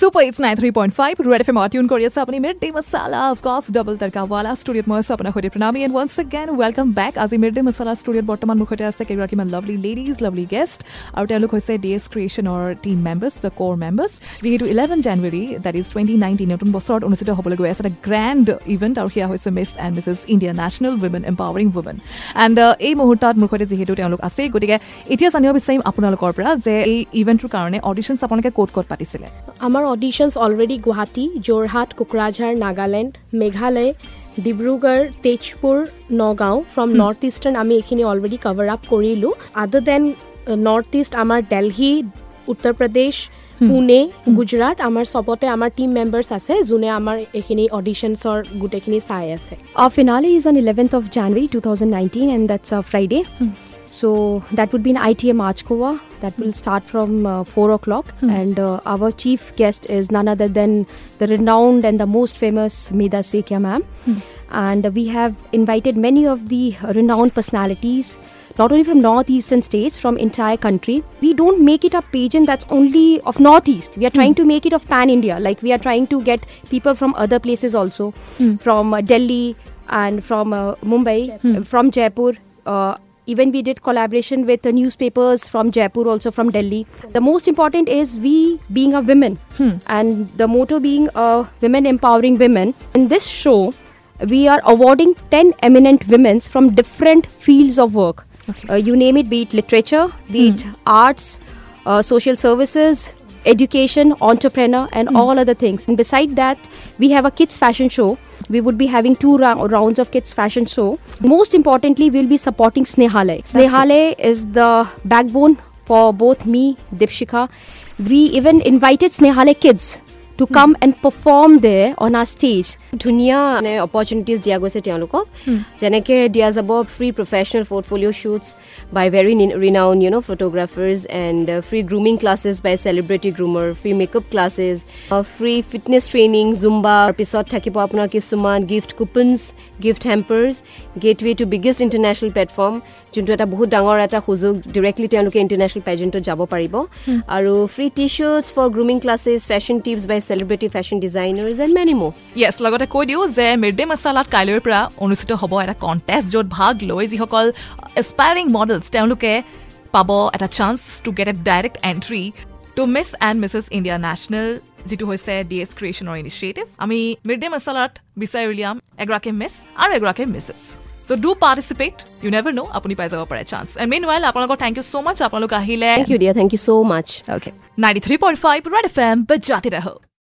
Super, it's 93.5 Red FM tune কৰি আছে আপুনি mid day masala of course double তৰকাৱালা ষ্টুডিঅ'ত মই আছোঁ আপোনাৰ সৈতে Pranami and once again welcome back আজি মিড ডে মছালা ষ্টুডিঅ'ত বৰ্তমান মোৰ সৈতে আছে কেইগৰাকীমান লাভলি লেডিজ লাভলি গেষ্ট আৰু তেওঁলোক হৈছে D S ক্ৰিয়েশ্যনৰ team members the core members যিহেতু eleven January that is twenty nineteen নতুন বছৰত অনুষ্ঠিত হ'বলৈ গৈ আছে এটা গ্ৰেণ্ড ইভেণ্ট আৰু সেয়া হৈছে Miss and Mrs India national women empowering women and এই মুহূৰ্তত মোৰ সৈতে যিহেতু তেওঁলোক আছেই গতিকে এতিয়া জানিব বিচাৰিম আপোনালোকৰ পৰা যে এই ইভেণ্টটোৰ কাৰণে অডিশ্যনছ আপোনালোকে ক'ত ক'ত পাতিছিলে আমাৰ auditions already Guwahati Jorhat Kokrajhar Nagaland Meghalaya Dibrugarh Tezpur Nagaon from north eastern আমি এইখিনি অলৰেডি কভাৰ আপ কৰিলোঁ আদাৰ দেন নৰ্থ ইষ্ট আমাৰ দেলহি উত্তৰ প্ৰদেশ পুনে গুজৰাট আমাৰ চবতে আমাৰ টিম মেম্বাৰ্ছ আছে যোনে আমাৰ এইখিনি অডিশ্যনছৰ গোটেইখিনি চাই আছে Our finale is on 11th of January 2019, and that's a Friday. So that would be in ITM Archkova. That will start from uh, 4 o'clock. And uh, our chief guest is none other than the renowned and the most famous Meda Sekya ma'am. And we have invited many of the renowned personalities, not only from northeastern states, from entire country. We don't make it a pageant that's only of northeast. We are trying to make it of pan India. Like we are trying to get people from other places also, from uh, Delhi and from uh, Mumbai, uh, from Jaipur. Uh, even we did collaboration with the newspapers from Jaipur, also from Delhi. The most important is we being a women, and the motto being uh, women empowering women. In this show, we are awarding 10 eminent women from different fields of work. Okay. Uh, you name it, be it literature, be it arts, uh, social services, education, entrepreneur, and all other things. And beside that, we have a kids fashion show. We would be having two rou- rounds of kids fashion show. Most importantly, we'll be supporting Snehalay. Snehalay is the backbone for both me, Dipshika. We even invited Snehalay kids to come and perform there on our stage. ধুনীয়া মানে opportunities দিয়া গৈছে তেওঁলোকক। যেনেকৈ দিয়া যাব free professional portfolio' shoots by very renowned you know' photographers and free grooming classes by celebrity groomer free makeup classes free fitness training Zumba পিছত থাকিব আপোনাৰ কিছুমান gift coupons gift hampers getaway to biggest international platform যোনটো এটা বহুত ডাঙৰ এটা সুযোগ ডিৰেক্টলি তেওঁলোকে ইণ্টাৰনেশ্যনেল পেজেণ্টত যাব পাৰিব। আৰু free T shirts for grooming classes fashion tips by celebrity fashion designers and many more yes লগতে কৈ দিওঁ যে মিড ডে মছালাত কাইলৈৰ পৰা অনুষ্ঠিত হ'ব এটা কণ্টেষ্ট য'ত ভাগ লৈ যিসকল এছপায়াৰিং মডেলছ তেওঁলোকে পাব এটা chance to get a direct entry to Miss and Mrs India national যিটো হৈছে ডি এছ ক্ৰিয়েশ্যনৰ ইনিচিয়েটিভ আমি মিড ডে মছালাত বিচাৰি উলিয়াম এগৰাকী মিছ আৰু এগৰাকী Mrs so' do participate you never know' আপুনি পাই যাব পাৰে চান্স এণ্ড মেইন ৱাইল আপোনালোকৰ থেংক ইউ ছ' মাছ আপোনালোক আহিলে থেংক ইউ দিয়া thank you so' much okay ninety three point five red FM M বাজাতে ৰহ